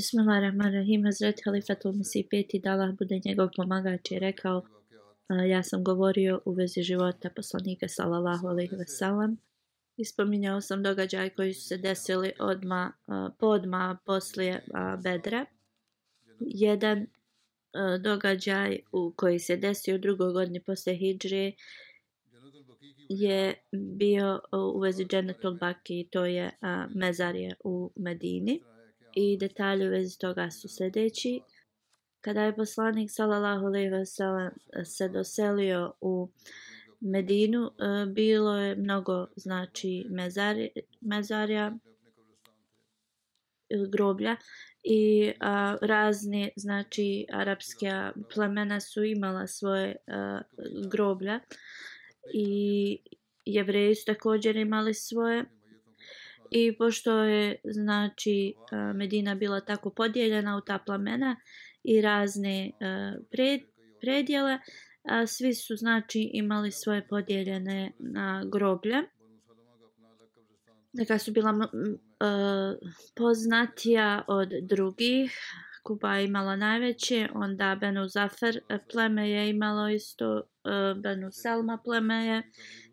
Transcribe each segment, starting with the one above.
Bismillahirrahmanirrahim, Hazret Halifatul Mesih peti, da Allah bude njegov pomagač, je rekao, a, ja sam govorio u vezi života poslanika sallallahu alaihi ve sellem i spominjao sam događaj koji su se desili odma, a, podma poslije a, Bedra. Jedan a, događaj u koji se desio drugoj godini posle Hidžre je bio u vezi Dženetul Baki, to je a, mezarje u Medini i detalji u vezi toga su sljedeći. Kada je poslanik sallallahu alejhi ve sellem se doselio u Medinu, e, bilo je mnogo znači mezari, mezarja ili e, groblja i a, razne znači arapske plemena su imala svoje a, groblja i jevreji su također imali svoje I pošto je znači e, Medina bila tako podijeljena u ta plamena i razne e, pred, predjele, svi su znači imali svoje podijeljene na groblje. Neka su bila e, poznatija od drugih. Kuba je imala najveće, onda Benu Zafer pleme je imalo isto, Benu Selma pleme je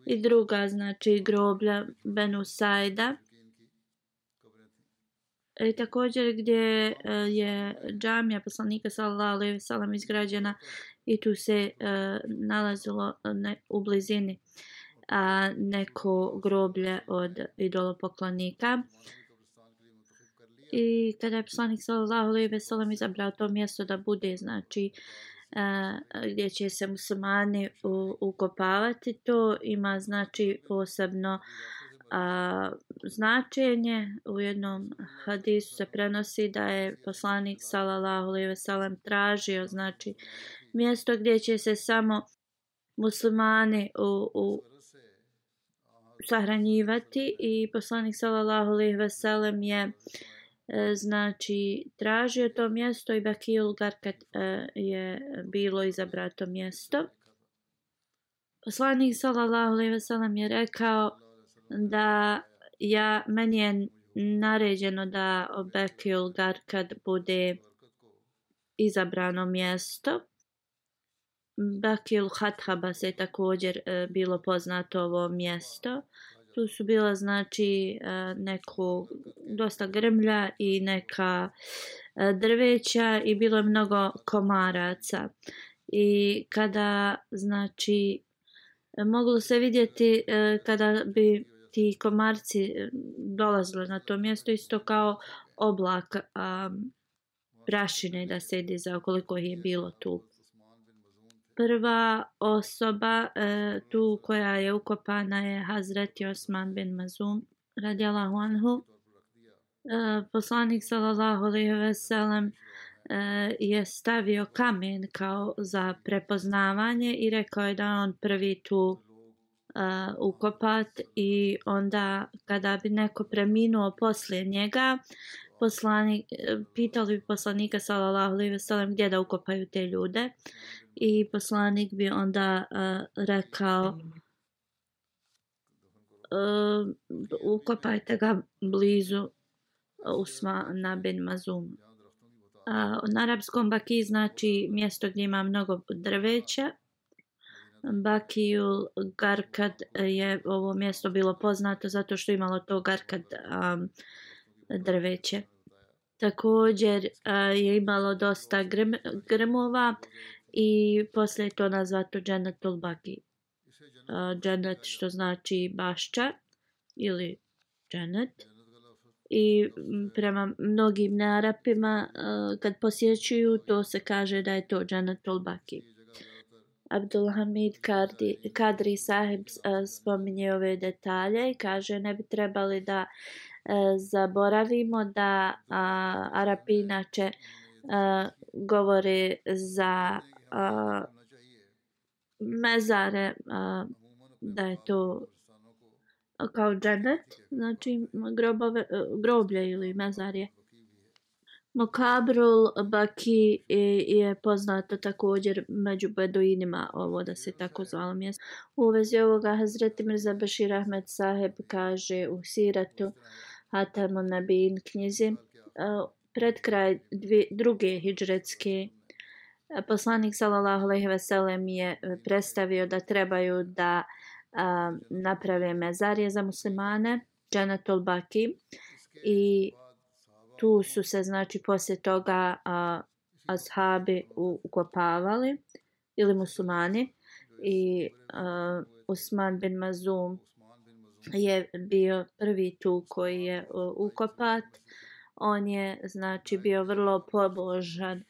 i druga znači groblja Benu Saida I e, također gdje e, je džamija poslanika sallallahu alejhi ve sellem izgrađena i tu se uh, nalazilo e, ne, u blizini a neko groblje od idolopoklonika. I kada je poslanik sallallahu alejhi ve sellem izabrao to mjesto da bude znači a, gdje će se muslimani ukopavati to ima znači posebno uh, a, značenje u jednom hadisu se prenosi da je poslanik sallallahu alejhi ve sellem tražio znači mjesto gdje će se samo muslimani u, u sahranjivati i poslanik sallallahu alejhi ve sellem je e, znači tražio to mjesto i Bakil Garkat e, je bilo izabrato mjesto. Poslanik sallallahu alejhi ve sellem je rekao da ja meni je naređeno da Bekil kad bude izabrano mjesto. Bakil Hathaba se također e, bilo poznato ovo mjesto. Tu su bila znači e, neko dosta grmlja i neka e, drveća i bilo je mnogo komaraca. I kada znači e, moglo se vidjeti e, kada bi ti komarci eh, dolazili na to mjesto isto kao oblak a, prašine da sedi za koliko je bilo tu. Prva osoba e, tu koja je ukopana je Hazreti Osman bin Mazum radijalahu anhu. E, poslanik sallallahu alaihi ve sellem je stavio kamen kao za prepoznavanje i rekao je da on prvi tu uh, ukopat i onda kada bi neko preminuo poslije njega, poslanik, pitali bi poslanika sallallahu alejhi ve sellem gdje da ukopaju te ljude i poslanik bi onda uh, rekao uh, ukopajte ga blizu Usmana bin Mazum. Uh, na arapskom baki znači mjesto gdje ima mnogo drveća. Bakijul Garkad je ovo mjesto bilo poznato zato što imalo to Garkad um, drveće. Također uh, je imalo dosta grm, grmova i poslije to nazvato Dženetul Baki. Uh, dženet što znači bašća ili dženet. I prema mnogim narapima uh, kad posjećuju to se kaže da je to Dženetul Baki. Abdulhamid Kadri, Kadri sahib eh, spominje ove detalje i kaže ne bi trebali da eh, zaboravimo da a, Arapi inače a, govore za a, mezare a, da je to kao džennet, znači grobove, groblje ili mezarje. Mokabrul Baki je poznato također među beduinima ovo da se tako zvalo mjesto. U vezi ovoga Hazreti Mirza Bashir Ahmed Saheb kaže u Siratu Hatamu Nabin knjizi. Pred kraj dvije, druge hijđretske poslanik sallallahu alejhi ve sellem je predstavio da trebaju da a, naprave mezarje za muslimane Janatul Baki i tu su se znači poslije toga a, ashabi ukopavali ili muslimani i a, Usman bin Mazum je bio prvi tu koji je e, ukopat. On je znači bio vrlo pobožan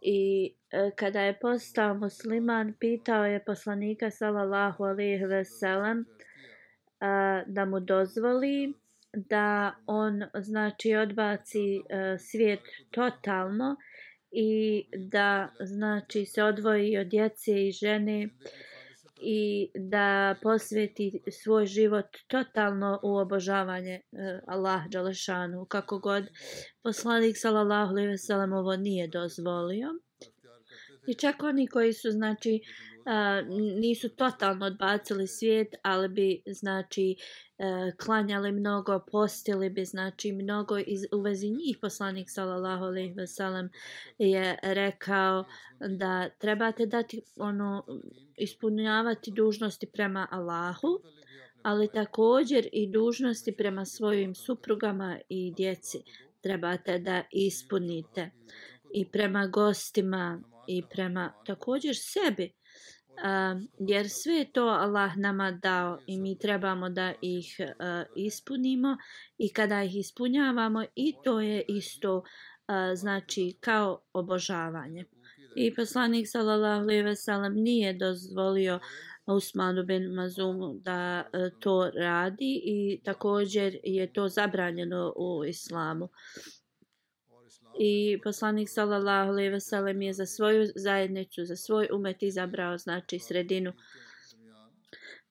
i e, kada je postao musliman pitao je poslanika sallallahu alejhi ve sellem da mu dozvoli da on znači odbaci e, svijet totalno i da znači se odvoji od djece i žene i da posveti svoj život totalno u obožavanje e, Allah Đalešanu. Kako god poslanik sallallahu alejhi ve sellem ovo nije dozvolio. I čak oni koji su znači nisu totalno odbacili svijet, ali bi znači uh, klanjali mnogo, postili bi znači mnogo iz, u vezi njih poslanik sallallahu alejhi ve sellem je rekao da trebate dati ono ispunjavati dužnosti prema Allahu, ali također i dužnosti prema svojim suprugama i djeci trebate da ispunite i prema gostima i prema također sebi uh, jer sve je to Allah nama dao i mi trebamo da ih uh, ispunimo i kada ih ispunjavamo i to je isto uh, znači kao obožavanje. I poslanik sallallahu alejhi ve sellem nije dozvolio Usmanu bin Mazumu da uh, to radi i također je to zabranjeno u islamu i poslanik sallallahu alejhi ve sellem je za svoju zajednicu za svoj umet izabrao znači sredinu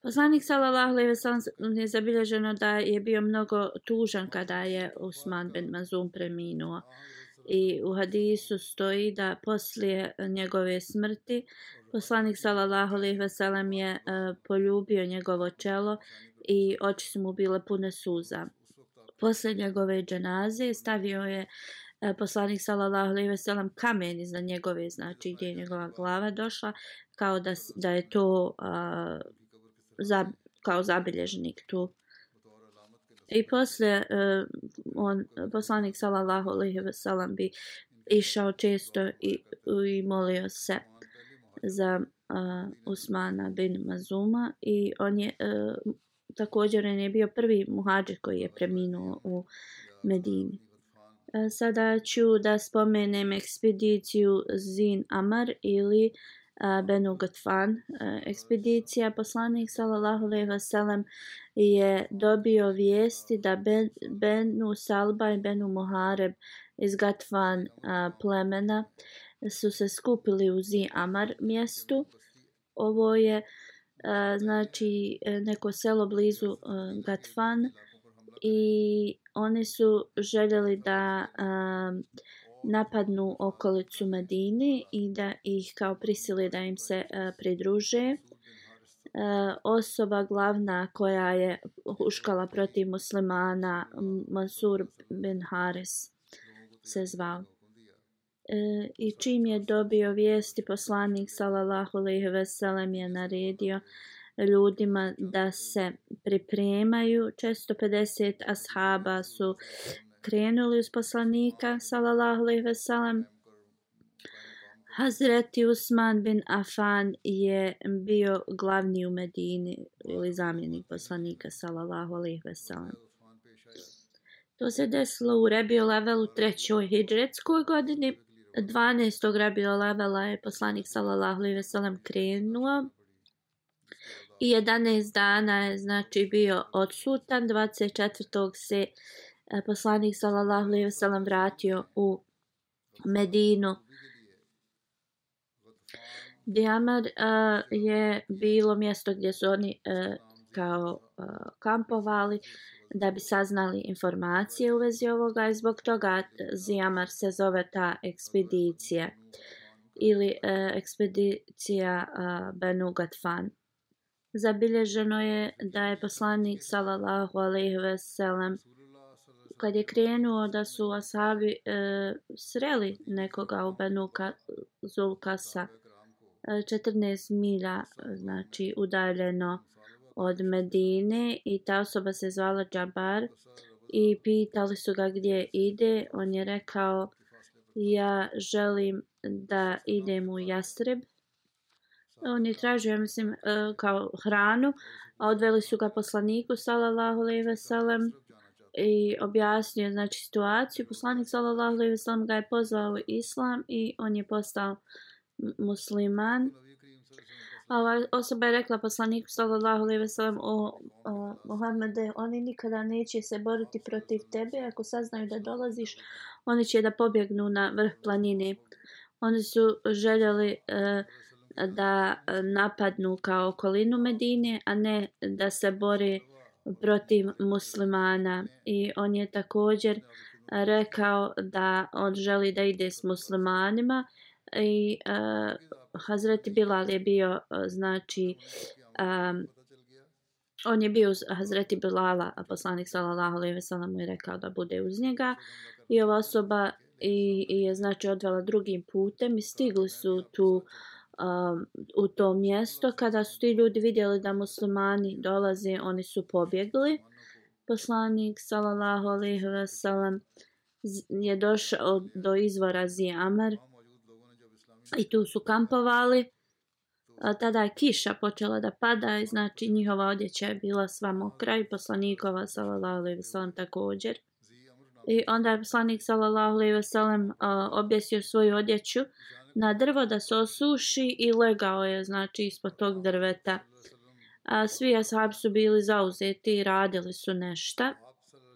Poslanik sallallahu alejhi ve sellem je zabilježeno da je bio mnogo tužan kada je Usman bin Mazum preminuo i u hadisu stoji da poslije njegove smrti poslanik sallallahu alejhi ve sellem je uh, poljubio njegovo čelo i oči su mu bile pune suza. Posle njegove dženaze stavio je E, poslanik sallallahu alejhi ve sellem kamen iz njegove znači gdje je njegova glava došla kao da da je to a, za kao zabilježnik tu i posle uh, e, on poslanik sallallahu alejhi ve sellem bi išao često i, i molio se za uh, Usmana bin Mazuma i on je uh, također on je bio prvi muhađir koji je preminuo u Medini. E, sada ću da spomenem ekspediciju Zin Amar ili e, Benu Gatfan. E, ekspedicija poslanik sallallahu alejhi ve sellem je dobio vijesti da ben, Benu Salba i Benu Muhareb iz Gatfan plemena su se skupili u Zin Amar mjestu. Ovo je znači neko selo blizu e, Gatfan i oni su željeli da um, napadnu okolicu Medine i da ih kao prisili da im se uh, pridruže. Uh, osoba glavna koja je huškala protiv muslimana Mansur bin Haris se zvao. E, I čim je dobio vijesti, poslanik sallallahu alejhi ve sellem je naredio ljudima da se pripremaju. 450 ashaba su krenuli uz poslanika sallallahu alejhi ve sellem. Hazreti Usman bin Afan je bio glavni u Medini ili zamjenik poslanika sallallahu alejhi ve sellem. To se desilo u Rebio levelu trećoj hidžretskoj godini. 12. Rebio levela je poslanik sallallahu alejhi ve sellem krenuo. I 11 dana je znači bio odsutan. 24. se e, poslanik sallallahu alejhi ve sellem vratio u Medinu. Diamar uh, e, je bilo mjesto gdje su oni uh, kao uh, kampovali da bi saznali informacije u vezi ovoga i zbog toga Zijamar se zove ta ekspedicija ili uh, ekspedicija uh, Benu Gatfan. Zabilježeno je da je poslanik sallallahu alejhi ve sellem kad je krenuo da su asabi e, sreli nekoga u Benu Zulkasa e, 14 milja znači udaljeno od Medine i ta osoba se zvala Džabar i pitali su ga gdje ide. On je rekao ja želim da idem u Jastreb. On je tražio, ja mislim, e, kao hranu. A odveli su ga poslaniku, salallahu alaihi veselem, i objasnio znači, situaciju. Poslanik, salallahu alaihi veselem, ga je pozvao u islam i on je postao musliman. Ova osoba je rekla poslaniku sallallahu alejhi ve sellem o, o Muhammede, oni nikada neće se boriti protiv tebe, ako saznaju da dolaziš, oni će da pobjegnu na vrh planine. Oni su željeli uh, da e, napadnu kao okolinu Medine, a ne da se bore protiv muslimana. I on je također rekao da on želi da ide s muslimanima i e, uh, Hazreti Bilal je bio e, znači um, on je bio uz Hazreti Bilala a poslanik sallallahu alejhi ve sellem mu je rekao da bude uz njega i ova osoba i, i je znači odvela drugim putem i stigli su tu um, u to mjesto kada su ti ljudi vidjeli da muslimani dolaze oni su pobjegli poslanik sallallahu alejhi ve sellem je došao do izvora Zijamar i tu su kampovali. A, tada je kiša počela da pada i znači njihova odjeća je bila sva mokra i poslanikova sallallahu alejhi ve sellem također. I onda je poslanik sallallahu alejhi ve sellem objesio svoju odjeću na drvo da se osuši i legao je znači ispod tog drveta. A, svi ashab su bili zauzeti i radili su nešto.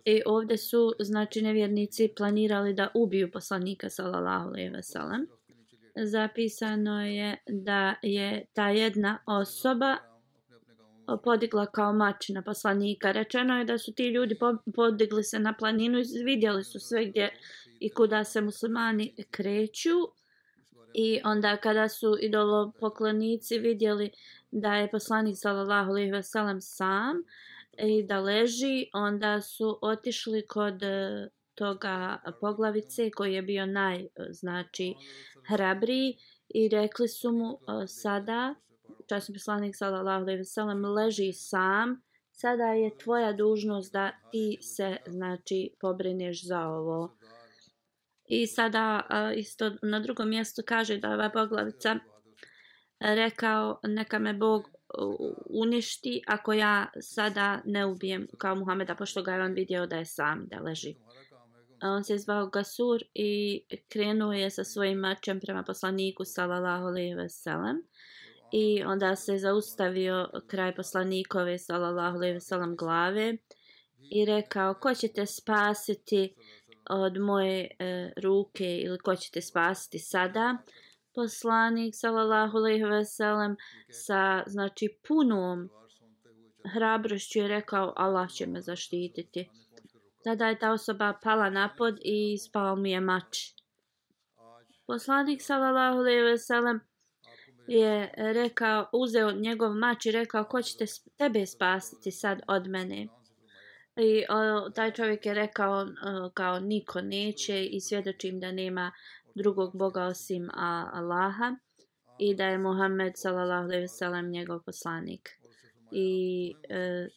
I ovdje su znači nevjernici planirali da ubiju poslanika sallallahu alejhi ve sellem zapisano je da je ta jedna osoba podigla kao mač na poslanika. Rečeno je da su ti ljudi podigli se na planinu i vidjeli su sve gdje i kuda se muslimani kreću. I onda kada su idolopoklonici vidjeli da je poslanik sallallahu alejhi ve sellem sam i da leži, onda su otišli kod e, toga poglavice koji je bio naj e, znači hrabriji i rekli su mu e, sada časni poslanik sallallahu alejhi ve sellem leži sam sada je tvoja dužnost da ti se znači pobrineš za ovo i sada uh, isto na drugom mjestu kaže da ova poglavica e, rekao neka me Bog uništi ako ja sada ne ubijem kao Muhameda pošto ga je on vidio da je sam da leži. On se zvao Gasur i krenuo je sa svojim mačem prema poslaniku sallallahu alejhi ve sellem i onda se zaustavio kraj poslanikove sallallahu alejhi ve sellem glave i rekao ko će te spasiti od moje e, ruke ili ko ćete spasiti sada poslanik sallallahu alejhi ve sellem sa znači punom hrabrošću je rekao Allah će me zaštititi. Tada je ta osoba pala napod i spao mi je mač. Poslanik sallallahu alejhi ve sellem je rekao, uzeo njegov mač i rekao ko će te, tebe spasiti sad od mene. I o, taj čovjek je rekao o, kao niko neće i svjedočim da nema drugog Boga osim a, Allaha i da je Muhammed sallallahu alejhi ve sellem njegov poslanik. I e,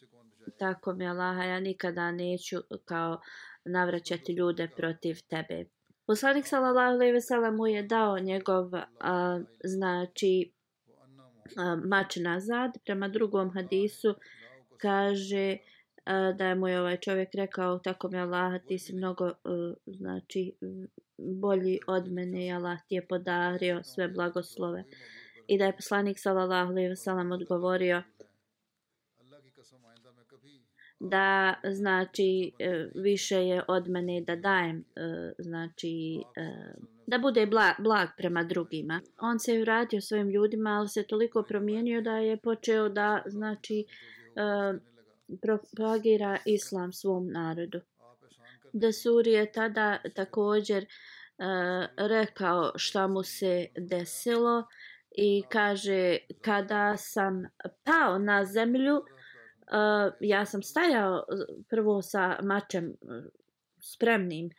tako mi Allaha ja nikada neću kao navraćati ljude protiv tebe. Poslanik sallallahu alejhi ve sellem mu je dao njegov a, znači a, mač nazad prema drugom hadisu kaže a, da je mu je ovaj čovjek rekao tako mi Allah ti si mnogo e, znači bolji od mene i Allah ti je podario sve blagoslove i da je poslanik sallallahu alejhi ve sellem odgovorio da znači e, više je od mene da dajem e, znači da bude blag, blag prema drugima. On se je vratio svojim ljudima, ali se toliko promijenio da je počeo da znači propagira islam svom narodu. Dasuri je tada također e, rekao šta mu se desilo i kaže kada sam pao na zemlju uh, ja sam stajao prvo sa mačem spremnim,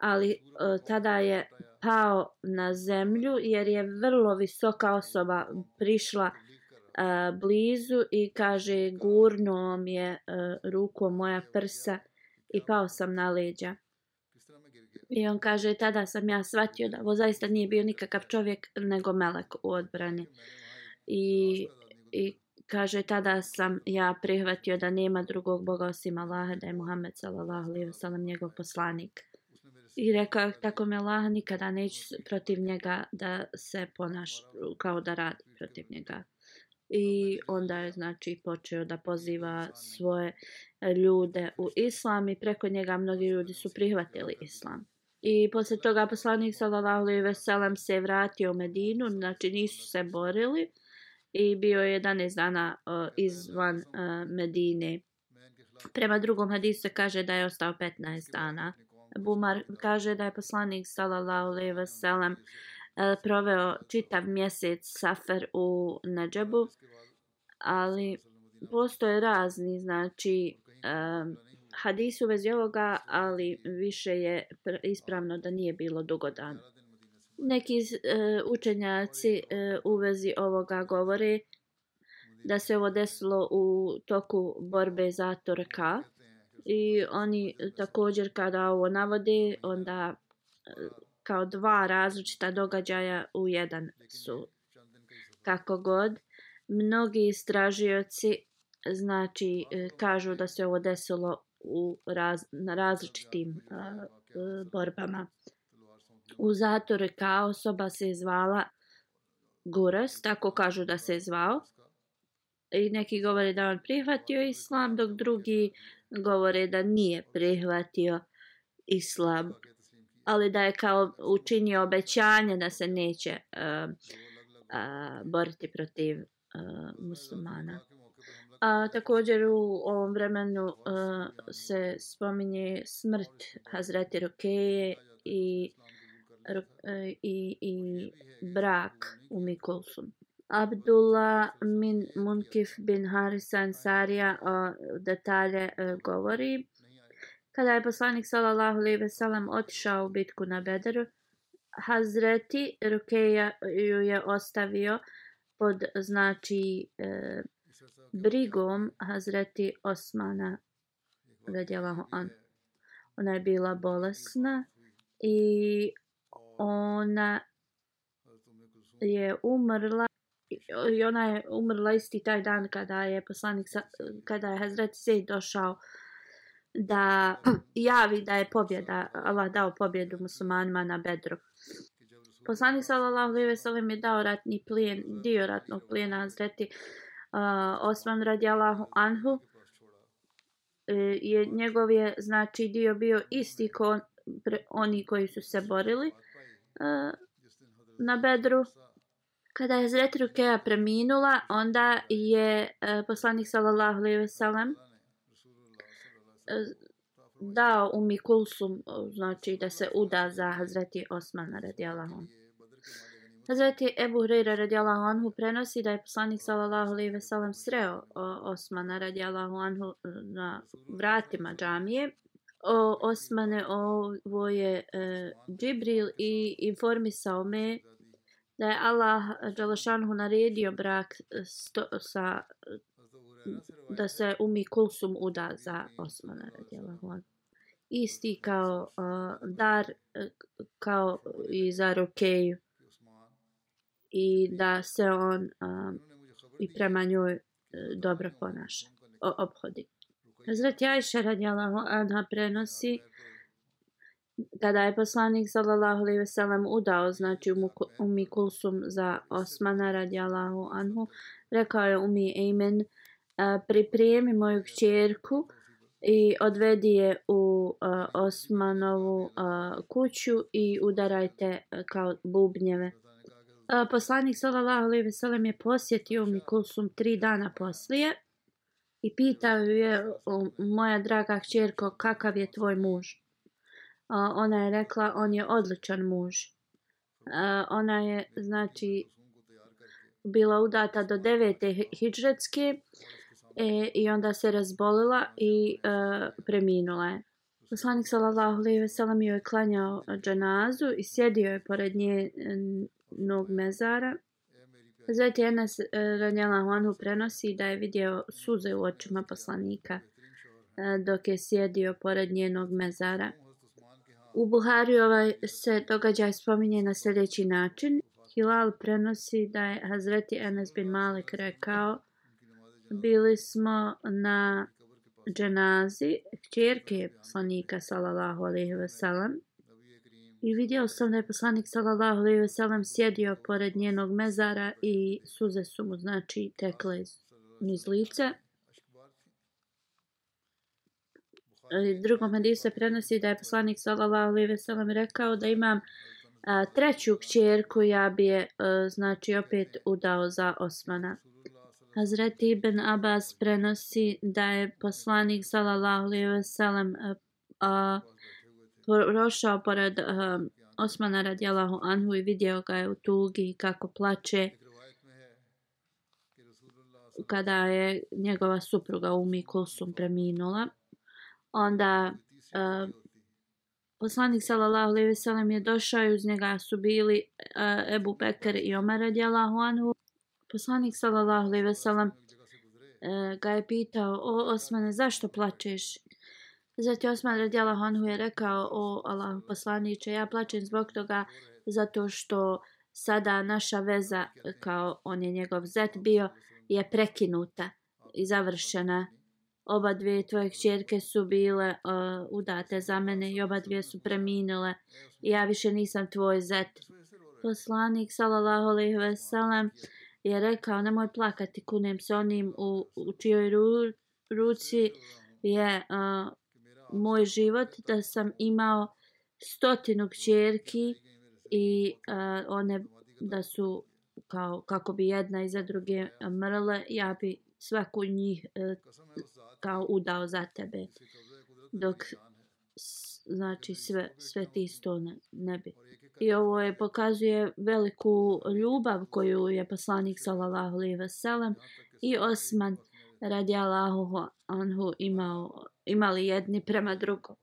ali uh, tada je pao na zemlju jer je vrlo visoka osoba prišla uh, a, blizu i kaže gurno mi je a, rukom moja prsa i pao sam na leđa. I on kaže, tada sam ja shvatio da ovo zaista nije bio nikakav čovjek, nego melek u odbrani. I, i kaže tada sam ja prihvatio da nema drugog Boga osim Allaha, da je Muhammed sallallahu alejhi ve njegov poslanik. I rekao tako mi Allah nikada neću protiv njega da se ponaš kao da radi protiv njega. I onda je znači počeo da poziva svoje ljude u islam i preko njega mnogi ljudi su prihvatili islam. I posle toga poslanik sallallahu alejhi ve sellem se vratio u Medinu, znači nisu se borili i bio je 11 dana uh, izvan uh, Medine. Prema drugom hadisu se kaže da je ostao 15 dana. Bumar kaže da je poslanik sallallahu alejhi ve sellem uh, E, proveo čitav mjesec safer u Nedžebu, ali postoje razni, znači um, hadisu u vezi ovoga, ali više je ispravno da nije bilo dugodan. Neki e, učenjaci u vezi ovoga govore da se ovo desilo u toku borbe za Torka i oni također kada ovo navode onda kao dva različita događaja u jedan su kako god mnogi istražioci znači e, kažu da se ovo desilo u raz, na različitim uh, borbama u zatore kao osoba se zvala Guras, tako kažu da se zvao. I neki govore da on prihvatio islam, dok drugi govore da nije prihvatio islam. Ali da je kao učinio obećanje da se neće uh, uh, boriti protiv uh, muslimana. A također u ovom vremenu uh, se spominje smrt Hazreti Rokeje i E, i, i brak u Mikulsum. Abdullah min Munkif bin Harisa Ansarija o detalje uh, govori. Kada je poslanik sallallahu alejhi ve sellem otišao u bitku na Bedru, Hazreti Rukeja ju je ostavio pod znači e, brigom Hazreti Osmana radijallahu an. Ona je bila bolesna i ona je umrla i ona je umrla isti taj dan kada je poslanik kada je Hazret Sej došao da javi da je pobjeda Allah dao pobjedu muslimanima na Bedru. Poslanik sallallahu alejhi ve sellem je dao ratni plijen, dio ratnog plijena Hazreti uh, Osman radijallahu anhu. E, je njegov je znači dio bio isti ko pre, oni koji su se borili. Uh, na Bedru. Kada je Hazreti Rukeja preminula, onda je uh, poslanik sallallahu alejhi ve sellem Eh, dao Umi Kulsum, eh, znači da se uda za Hazreti Osmana radijalahu anhu. Hazreti Ebu Hreira radijalahu anhu prenosi da je poslanik sallallahu alejhi ve sellem sreo eh, Osmana radijalahu anhu na vratima džamije. O Osmane ovo je e, Džibril i informisao me da je Allah Đalašanhu naredio brak sto, sa da se Umi Kulsum uda za Osmana radijalahu anhu. Isti kao uh, dar e, kao i za Rokeju i da se on uh, i prema njoj uh, dobro ponaša, o, obhodi. Hazret Jajša radijalahu anha prenosi kada je poslanik sallallahu alejhi ve sellem udao znači Umi Kulsum za Osmana radijallahu anhu rekao je Umi Ejmen pripremi moju kćerku i odvedi je u uh, Osmanovu uh, kuću i udarajte uh, kao bubnjeve. Uh, poslanik sallallahu alejhi ve sellem je posjetio mi Kulsum tri dana poslije i pitao je moja draga kćerko kakav je tvoj muž. Uh, ona je rekla on je odličan muž. Uh, ona je znači bila udata do devete hidžretske e, i onda se razbolila i e, preminula je. Poslanik sallallahu alejhi ve sellem joj klanjao dženazu i sjedio je pored nje e, nog mezara. Hazreti Enes e, radijallahu anhu prenosi da je vidio suze u očima poslanika e, dok je sjedio pored njenog mezara. U Buhari ovaj se događaj spominje na sljedeći način. Hilal prenosi da je Hazreti Enes bin Malik rekao bili smo na dženazi kćerke poslanika sallallahu alejhi ve sellem i vidio sam da je poslanik sallallahu alejhi ve sellem sjedio pored njenog mezara i suze su mu znači tekle iz, iz lice I drugom hadisu se prenosi da je poslanik sallallahu alejhi ve sellem rekao da imam a, treću kćerku ja bi je a, znači opet udao za Osmana. Hazreti Ibn Abbas prenosi da je poslanik sallallahu alejhi ve sellem eh, prošao pored a, Osmana radijallahu anhu i vidio ga je u tugi kako plače kada je njegova supruga Umi Kulsum preminula. Onda a, poslanik sallallahu alejhi ve sellem je došao i uz njega su bili a, Ebu Bekr i Omer radijallahu anhu poslanik sallallahu alejhi ve sellem e, ga je pitao o Osmane zašto plačeš? Zatim Osman radijala Honhu je rekao o Allahu poslaniče ja plačem zbog toga zato što sada naša veza kao on je njegov zet bio je prekinuta i završena. Oba dvije tvoje kćerke su bile uh, udate za mene i oba dvije su preminule i ja više nisam tvoj zet. Poslanik sallallahu alejhi ve sellem je rekao nemoj plakati kunem se onim u, u čijoj ru, ruci je uh, moj život da sam imao stotinu kćerki i uh, one da su kao kako bi jedna iza druge mrle ja bi svaku njih uh, kao udao za tebe. Dok znači sve sve ti sto ne, ne bi I ovo je pokazuje veliku ljubav koju je poslanik sallallahu alejhi ve sellem i Osman radijallahu anhu imao imali jedni prema drugom.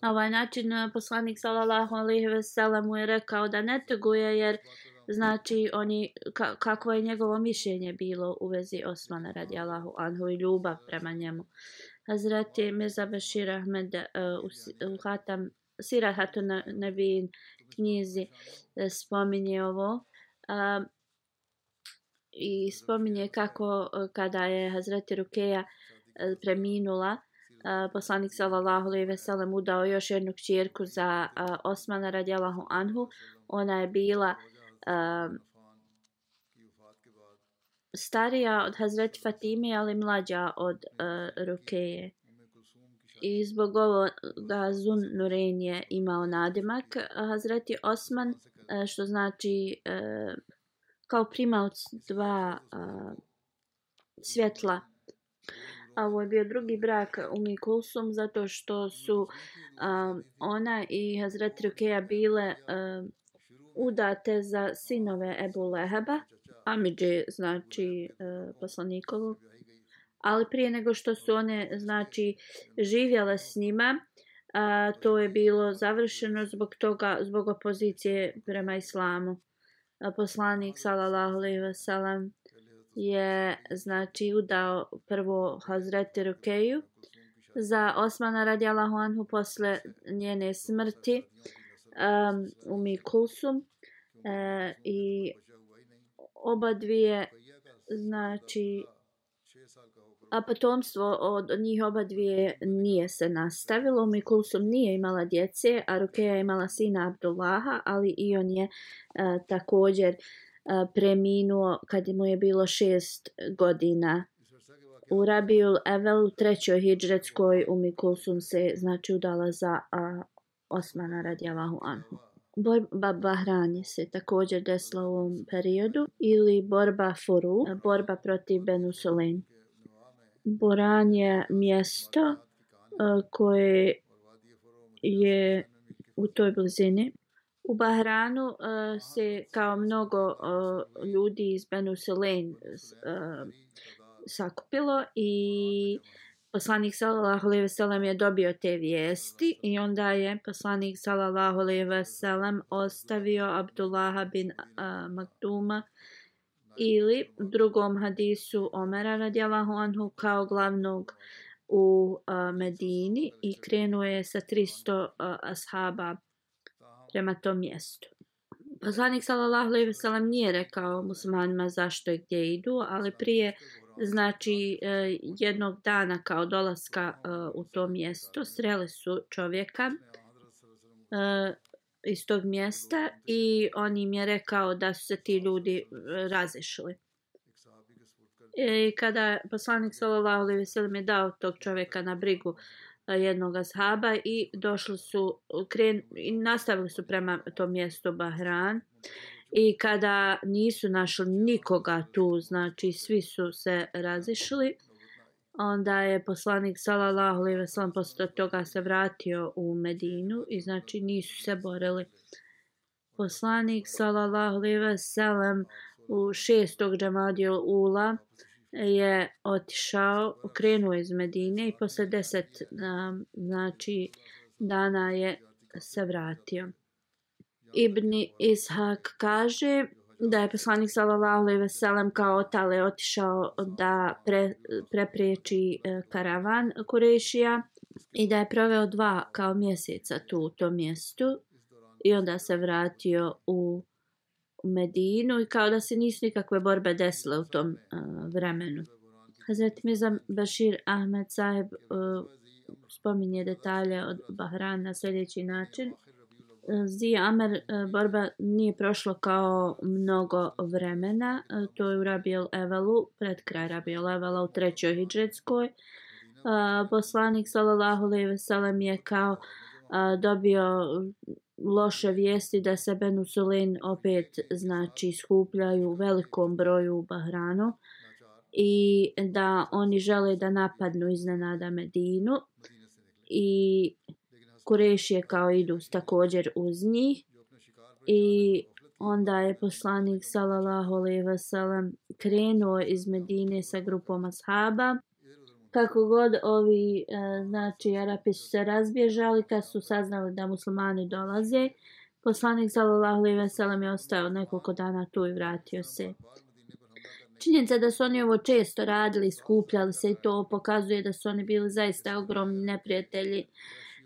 Na ovaj način eh, poslanik sallallahu alejhi ve sellem mu je rekao da ne tuguje jer znači oni ka, kako je njegovo mišljenje bilo u vezi Osmana radijallahu anhu i ljubav prema njemu. Hazreti Mirza Bashir Ahmed uh, u, u Hatam Sirahatu Nabin knjizi e, spominje ovo Um, i spominje kako e, kada je Hazreti Rukeja e, preminula Uh, poslanik sallallahu alejhi ve sellem udao još jednu kćerku za uh, Osmana radijallahu anhu. Ona je bila uh, starija od Hazreti Fatime ali mlađa od uh, Rukeje i zbog ovoga Zun Nurein je imao nadimak. Hazreti Osman e, što znači e, kao primalac dva e, svjetla. A ovo je bio drugi brak Umi Kulsum zato što su ona i Hazret Rukeja bile udate za sinove Ebu Leheba, Amidži znači a. Ali prije nego što su one znači živjela s njima, a, to je bilo završeno zbog toga, zbog opozicije prema islamu. A, poslanik sallallahu alejhi ve sellem je znači udao prvo Hazreti Rukeju za Osmana radijallahu anhu posle njene smrti um, u Mikulsum uh, e, i oba dvije znači a potomstvo od njih oba dvije nije se nastavilo. Mikulsum nije imala djece, a Rukeja je imala sina Abdullaha, ali i on je a, također a, preminuo kad mu je bilo šest godina. U Rabiul Evel u trećoj hijđretskoj u Mikulsum se znači udala za a, Osmana radijalahu anhu. Borba Bahrani se također desila u ovom periodu ili borba Furu, borba protiv Benusolen. Boran je mjesto uh, e, koje je u toj blizini. U Bahranu uh, se kao mnogo uh, ljudi iz Benu Selen uh, sakupilo i poslanik sallallahu alejhi ve sellem je dobio te vijesti i onda je poslanik sallallahu alejhi ve sellem ostavio Abdullaha bin uh, Maktuma ili u drugom hadisu Omera radijalahu anhu kao glavnog u uh, Medini i krenuo je sa 300 uh, ashaba prema tom mjestu. Poslanik sallallahu alejhi ve sellem nije rekao muslimanima zašto i gdje idu, ali prije znači e, jednog dana kao dolaska e, u to mjesto sreli su čovjeka e, iz tog mjesta i on im je rekao da su se ti ljudi e, razišli. E, I kada poslanik sallallahu alejhi ve sellem je dao tog čovjeka na brigu e, jednog ashaba i došli su kren, i nastavili su prema tom mjestu Bahran i kada nisu našli nikoga tu znači svi su se razišli onda je poslanik sallallahu alejhi ve sellem posle toga se vratio u Medinu i znači nisu se borili poslanik sallallahu alejhi ve sellem u šestog džamadil ula je otišao, krenuo iz Medine i posle deset um, znači, dana je se vratio. Ibni Ishak kaže da je poslanik sallallahu alejhi ve sellem kao otale otišao da pre, prepriječi e, karavan Kurešija i da je proveo dva kao mjeseca tu u tom mjestu i onda se vratio u Medinu i kao da se nisu nikakve borbe desile u tom uh, vremenu. Hazret Mizam Bashir Ahmed Saheb uh, e, spominje detalje od Bahran na sljedeći način. Zi Amer e, borba nije prošlo kao mnogo vremena. E, to je u Rabiel Evelu, pred kraj Rabiel Evela u trećoj hijđetskoj. E, poslanik sallallahu alejhi ve sellem je kao dobio loše vijesti da se Benu Sulin opet znači skupljaju u velikom broju u Bahranu i da oni žele da napadnu iznenada Medinu i Kurešije kao idu također uz njih. I onda je poslanik sallallahu alejhi ve sellem krenuo iz Medine sa grupom ashaba. Kako god ovi e, znači Arapi su se razbježali kad su saznali da muslimani dolaze poslanik sallallahu alejhi ve sellem je ostao nekoliko dana tu i vratio se. Činjenica da su oni ovo često radili, skupljali se i to pokazuje da su oni bili zaista ogromni neprijatelji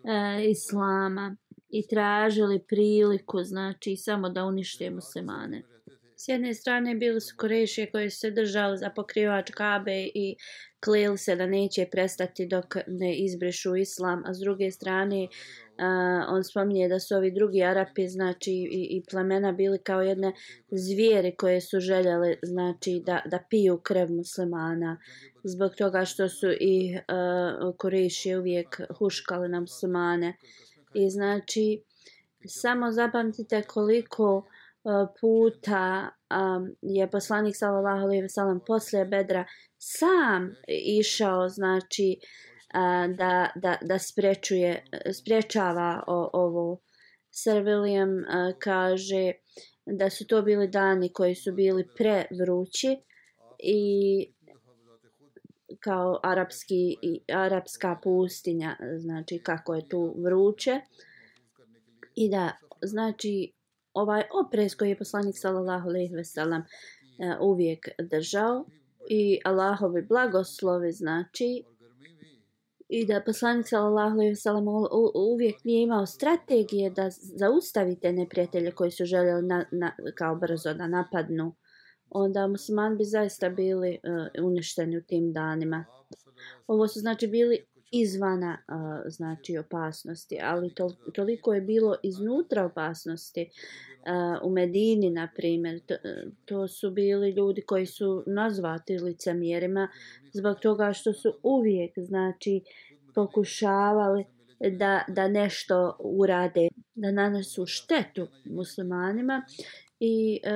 e, islama i tražili priliku, znači samo da unište muslimane. S jedne strane bili su korešije koji su se držali za pokrivač kabe i kleli se da neće prestati dok ne izbrišu islam, a s druge strane uh, on spominje da su ovi drugi Arapi znači i, i plemena bili kao jedne zvijeri koje su željeli znači da, da piju krv muslimana zbog toga što su i uh, Kurešije uvijek huškali na muslimane. I znači samo zapamtite koliko uh, puta um, je poslanik sallallahu alejhi ve sellem posle Bedra sam išao znači uh, da da da sprečuje sprečava o, ovo Sir William uh, kaže da su to bili dani koji su bili prevrući i kao arapski i arapska pustinja znači kako je tu vruće. I da znači ovaj oprez koji je poslanik sallallahu alejhi ve sellem e, uvijek držao i Allahovi blagoslovi znači i da poslanik sallallahu alejhi ve sellem uvijek nije imao strategije da zaustavite neprijatelje koji su željeli na, na, kao brzo da napadnu onda musliman bi zaista bili uh, uništeni u tim danima. Ovo su znači bili izvana uh, znači opasnosti, ali to, toliko je bilo iznutra opasnosti uh, u Medini na primjer. To, to su bili ljudi koji su nazvati licemjerima zbog toga što su uvijek znači pokušavali da, da nešto urade, da nanesu štetu muslimanima i e,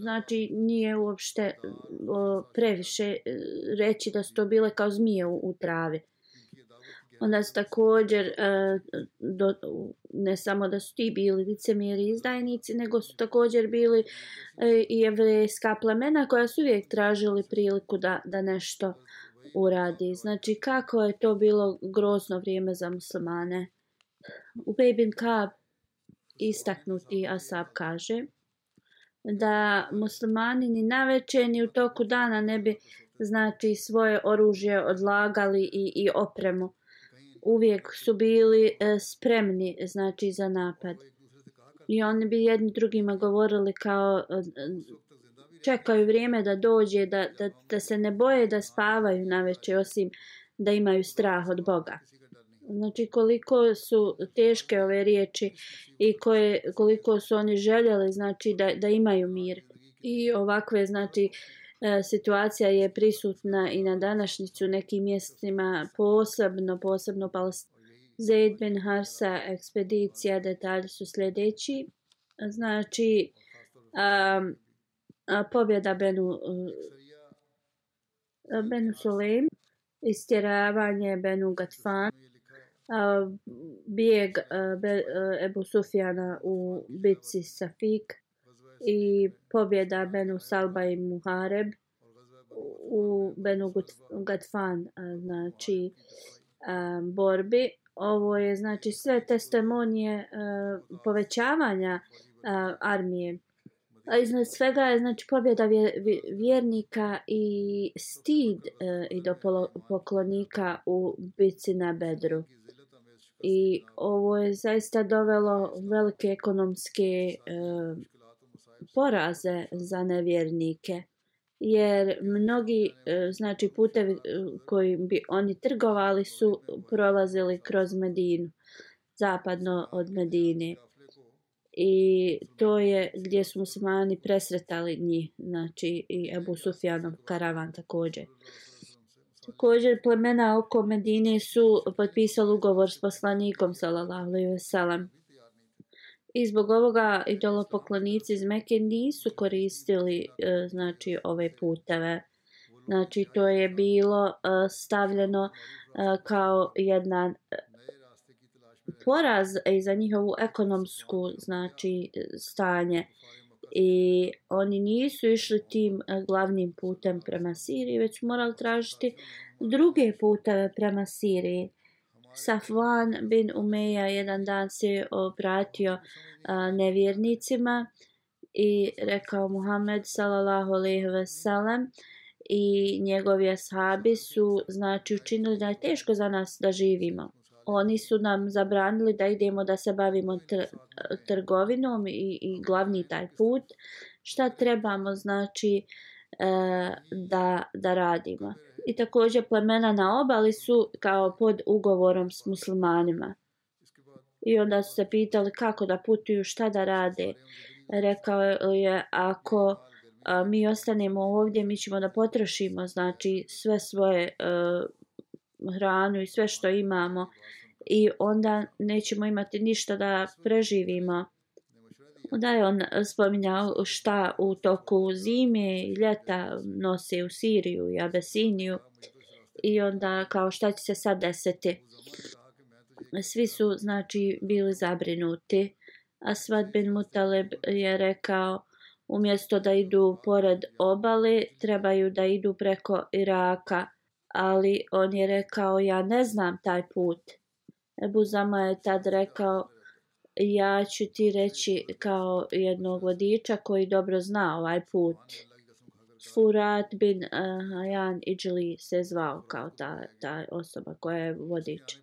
znači nije uopšte o, previše e, reći da su to bile kao zmije u, u travi. Onda su također, e, do, ne samo da su ti bili licemiri izdajnici, nego su također bili e, i plemena koja su uvijek tražili priliku da, da nešto uradi. Znači kako je to bilo grozno vrijeme za muslimane. U Bejbin Kab istaknuti Asab kaže da muslimani ni naveče ni u toku dana ne bi znači svoje oružje odlagali i, i opremu. Uvijek su bili e, spremni znači za napad. I oni bi jedni drugima govorili kao e, e čekaju vrijeme da dođe, da, da, da se ne boje da spavaju na večer, osim da imaju strah od Boga. Znači koliko su teške ove riječi i koje, koliko su oni željeli znači da, da imaju mir. I ovakve znači e, situacija je prisutna i na današnjicu nekim mjestima posebno, posebno Palestina. Zaid bin Harsa ekspedicija, detalji su sljedeći. Znači, um, pobjeda Benu, uh, Benu Suleim, istjeravanje Benu Gatfan, bijeg Ebu Sufjana u bitci Safik i pobjeda Benu Salba i Muhareb u Benu Gatfan znači borbi. Ovo je znači sve testimonije povećavanja armije. A iznad svega je znači pobjeda vjernika i stid e, i do poklonika u bitci na Bedru i ovo je zaista dovelo velike ekonomske e, poraze za nevjernike. Jer mnogi e, znači putevi kojim koji bi oni trgovali su prolazili kroz Medinu zapadno od Medine. I to je gdje su muslimani presretali njih znači i Ebu Sufjanov karavan također. Također plemena oko Medine su potpisali ugovor s poslanikom sallallahu alejhi ve sellem. I zbog ovoga idolopoklonici iz Mekke nisu koristili e, znači ove puteve. Znači to je bilo e, stavljeno e, kao jedna e, poraz i za njihovu ekonomsku znači stanje i oni nisu išli tim eh, glavnim putem prema Siriji, već morali tražiti druge puteve prema Siriji. Safwan bin Umeja jedan dan se obratio a, nevjernicima i rekao Muhammed sallallahu alejhi ve sellem i njegovi ashabi su znači učinili da je teško za nas da živimo oni su nam zabranili da idemo da se bavimo tr trgovinom i, i glavni taj put. Šta trebamo znači e, da, da radimo? I također plemena na obali su kao pod ugovorom s muslimanima. I onda su se pitali kako da putuju šta da rade. Rekao je ako a, mi ostanemo ovdje mi ćemo da potrošimo znači sve svoje a, e, hranu i sve što imamo i onda nećemo imati ništa da preživimo. Onda je on spominjao šta u toku zime i ljeta nose u Siriju i Abesiniju i onda kao šta će se sad desiti. Svi su znači bili zabrinuti. Asvad bin Mutaleb je rekao umjesto da idu pored obale, trebaju da idu preko Iraka. Ali on je rekao, ja ne znam taj put. Ebu Zama je tad rekao, ja ću ti reći kao jednog vodiča koji dobro zna ovaj put. Furat bin uh, Hayan Ijli se zvao kao ta, ta osoba koja je vodič.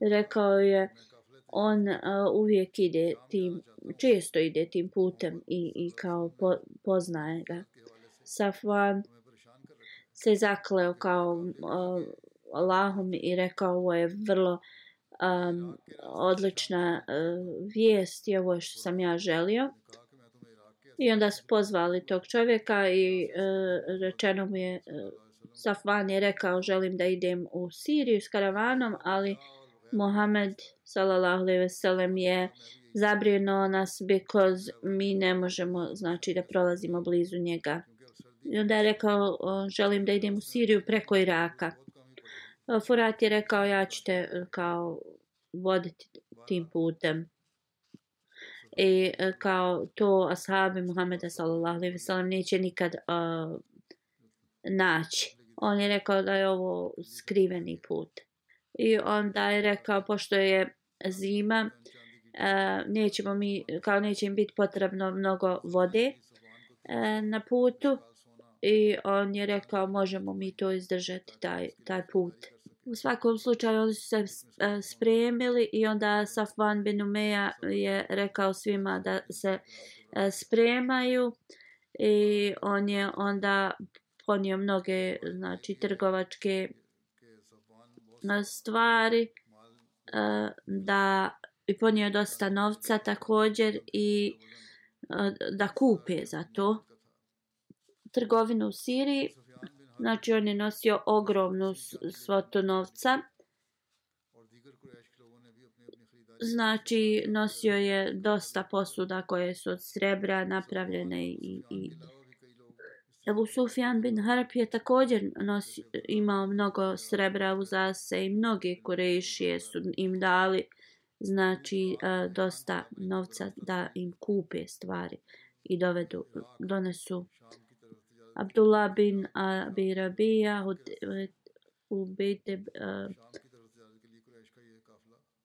Rekao je, on uh, uvijek ide tim, često ide tim putem i, i kao po, poznaje ga. Safwan se zakleo kao uh, Allahom i rekao ovo je vrlo um, odlična uh, vijest i ovo je što sam ja želio. I onda su pozvali tog čovjeka i uh, rečeno mu je, uh, Safvan je rekao želim da idem u Siriju s karavanom, ali Mohamed sallallahu alejhi ve sellem je zabrinuo nas because mi ne možemo znači da prolazimo blizu njega. I onda je rekao želim da idem u Siriju preko Iraka. Furat je rekao ja ću te e, kao voditi tim putem. I e, kao to ashabi Muhammeda sallallahu alejhi ve sellem neće nikad uh, naći. On je rekao da je ovo skriveni put. I onda je rekao pošto je zima uh, nećemo mi kao neće im biti potrebno mnogo vode uh, na putu i on je rekao možemo mi to izdržati taj taj put. U svakom slučaju oni su se e, spremili i onda Safvan bin Umeja je rekao svima da se e, spremaju i on je onda ponio mnoge znači trgovačke e, stvari da i ponio dosta novca također i da kupe za to trgovinu u Siriji Znači on je nosio ogromnu svotu novca. Znači nosio je dosta posuda koje su od srebra napravljene i, i Ebu Sufjan bin Harp je također nosi, imao mnogo srebra u zase i mnogi kurešije su im dali znači dosta novca da im kupe stvari i dovedu, donesu Abdullah bin Abi Rabija u Bejte eh,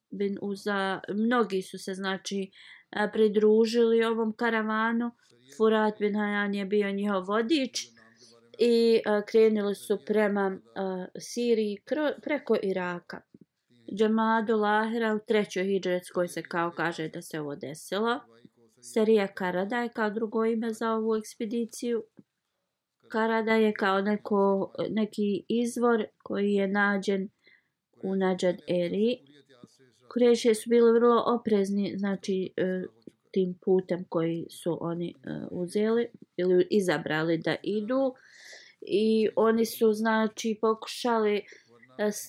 bin Uza, mnogi su se znači eh, pridružili ovom karavanu. Furat bin Hajan je bio njihov vodič i eh, krenuli su prema Siriji preko Iraka. Džemadu Lahira u trećoj hijđretskoj se kao kaže da se ovo desilo. Serija Karada je kao drugo ime za ovu ekspediciju. Karada je kao neko, neki izvor koji je nađen u Nađad Eri. Kureše su bili vrlo oprezni znači, e, tim putem koji su oni e, uzeli ili izabrali da idu. I oni su znači pokušali e,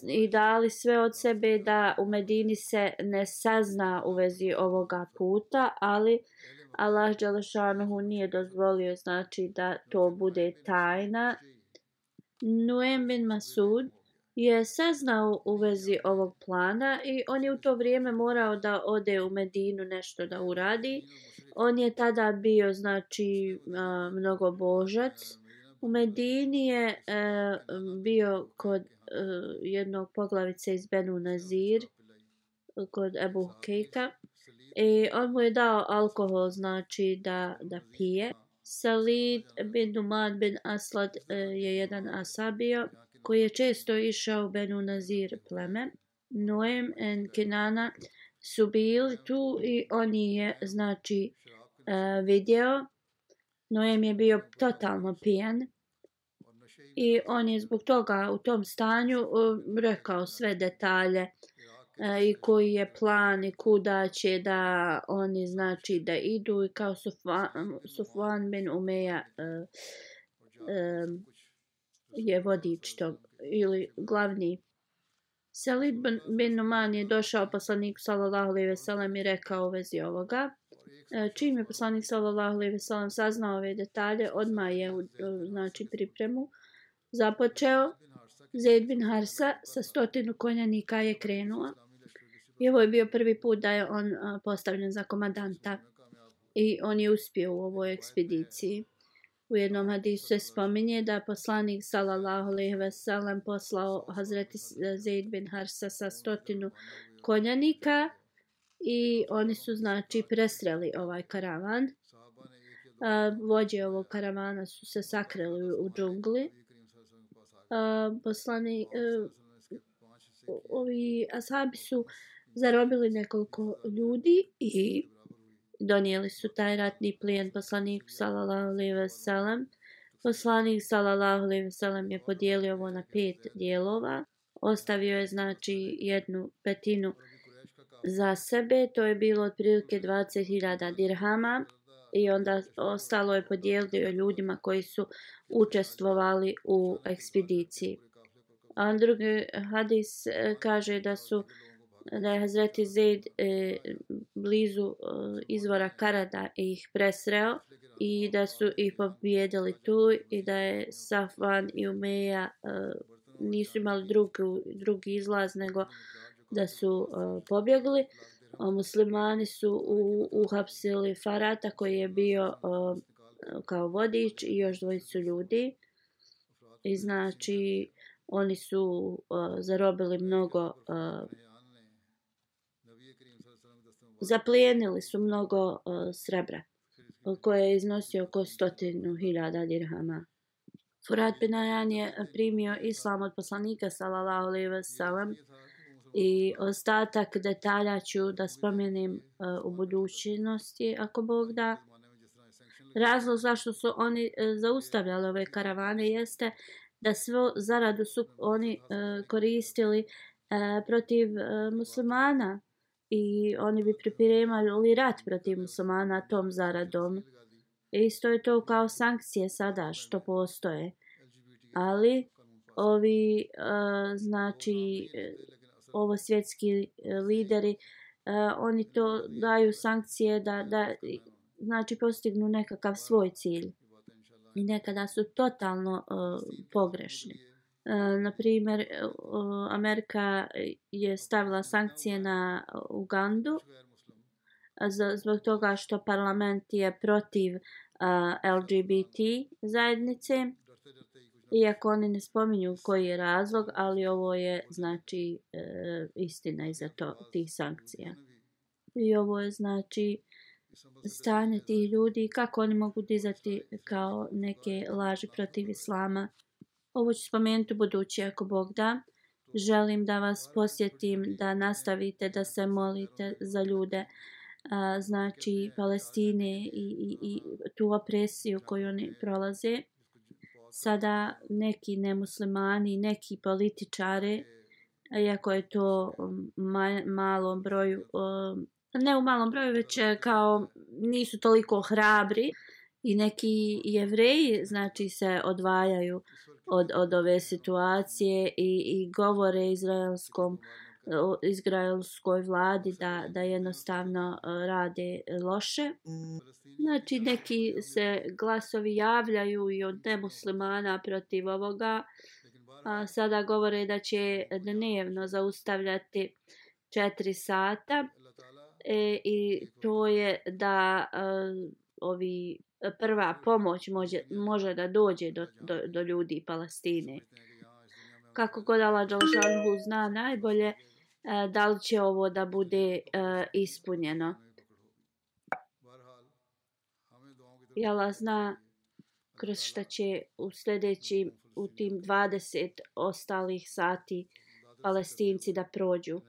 i dali sve od sebe da u Medini se ne sazna u vezi ovoga puta, ali Allah Đelešanuhu nije dozvolio znači da to bude tajna. Nuem bin Masud je saznao u vezi ovog plana i on je u to vrijeme morao da ode u Medinu nešto da uradi. On je tada bio znači mnogo božac. U Medini je e, bio kod e, jednog poglavice iz Benu Nazir kod Ebu Kejka. I on mu je dao alkohol, znači da, da pije. Salid bin Numan bin Aslad e, je jedan asabio koji je često išao Benu Nazir pleme. Noem en Kenana su bili tu i on je znači video. vidio. Noem je bio totalno pijan. I on je zbog toga u tom stanju e, rekao sve detalje E, i koji je plan i kuda će da oni znači da idu i kao Sufan, Sufan bin Umeja e, e, je vodič tog ili glavni Salid bin, Numan je došao poslaniku sallallahu alejhi ve sellem i rekao u vezi ovoga. E, čim je poslanik sallallahu alejhi ve sellem saznao ove detalje, odmah je e, znači pripremu započeo. Zaid bin Harsa sa stotinu konjanika je krenuo. I ovo je bio prvi put da je on postavljen za komandanta. I on je uspio u ovoj ekspediciji. U jednom hadisu se spominje da poslanik sallallahu alejhi ve sellem poslao Hazreti Zaid bin Harsa sa stotinu konjanika i oni su znači presreli ovaj karavan. A, vođe ovog karavana su se sakrili u džungli. A, poslani a, ovi ashabi su zarobili nekoliko ljudi i donijeli su taj ratni plijen poslaniku sallallahu alejhi ve sellem. Poslanik sallallahu alejhi ve sellem je podijelio ovo na pet dijelova. Ostavio je znači jednu petinu za sebe, to je bilo otprilike 20.000 dirhama i onda ostalo je podijelio ljudima koji su učestvovali u ekspediciji. A drugi hadis e, kaže da su da je Hazreti Zaid e, blizu e, izvora Karada ih presreo i da su ih pobjedili tu i da je Safvan i Umeja e, nisu imali drugi, drugi izlaz nego da su e, pobjegli. A muslimani su u, uhapsili Farata koji je bio e, kao vodič i još dvojicu ljudi. I znači oni su e, zarobili mnogo e, zaplijenili su mnogo uh, srebra koje je iznosio oko stotinu hiljada dirhama. Furat bin je primio islam od poslanika sallallahu alejhi ve sellem i ostatak detalja ću da spomenem uh, e, u budućnosti ako Bog da. Razlog zašto su oni uh, zaustavljali ove karavane jeste da svo zaradu su oni uh, koristili uh, protiv uh, muslimana i oni bi pripremali rat protiv muslimana tom zaradom. Isto je to kao sankcije sada što postoje. Ali ovi uh, znači e, ovo svjetski e, lideri uh, oni to daju sankcije da, da znači postignu nekakav svoj cilj. I nekada su totalno uh, pogrešni. E, na primjer, e, Amerika je stavila sankcije na Ugandu zbog toga što parlament je protiv LGBT zajednice. Iako oni ne spominju koji je razlog, ali ovo je znači e, istina iza to, tih sankcija. I ovo je znači stanje tih ljudi kako oni mogu dizati kao neke laži protiv islama Ovo ću spomenuti u budući ako Bog da. Želim da vas posjetim da nastavite da se molite za ljude a, znači Palestine i, i, i tu opresiju koju oni prolaze. Sada neki nemuslimani, neki političare, iako je to ma, malom broju, ne u malom broju, već e, kao nisu toliko hrabri i neki jevreji znači se odvajaju od, od ove situacije i, i govore izraelskom izraelskoj vladi da, da jednostavno e, rade loše. Znači neki se glasovi javljaju i od nemuslimana protiv ovoga. A sada govore da će dnevno zaustavljati četiri sata. E, I to je da a, e, ovi prva pomoć može, može da dođe do, do, do ljudi Palestine. Kako god Allah Đalšanhu zna najbolje e, da li će ovo da bude e, ispunjeno. I Allah zna kroz šta će u sljedećim u tim 20 ostalih sati palestinci da prođu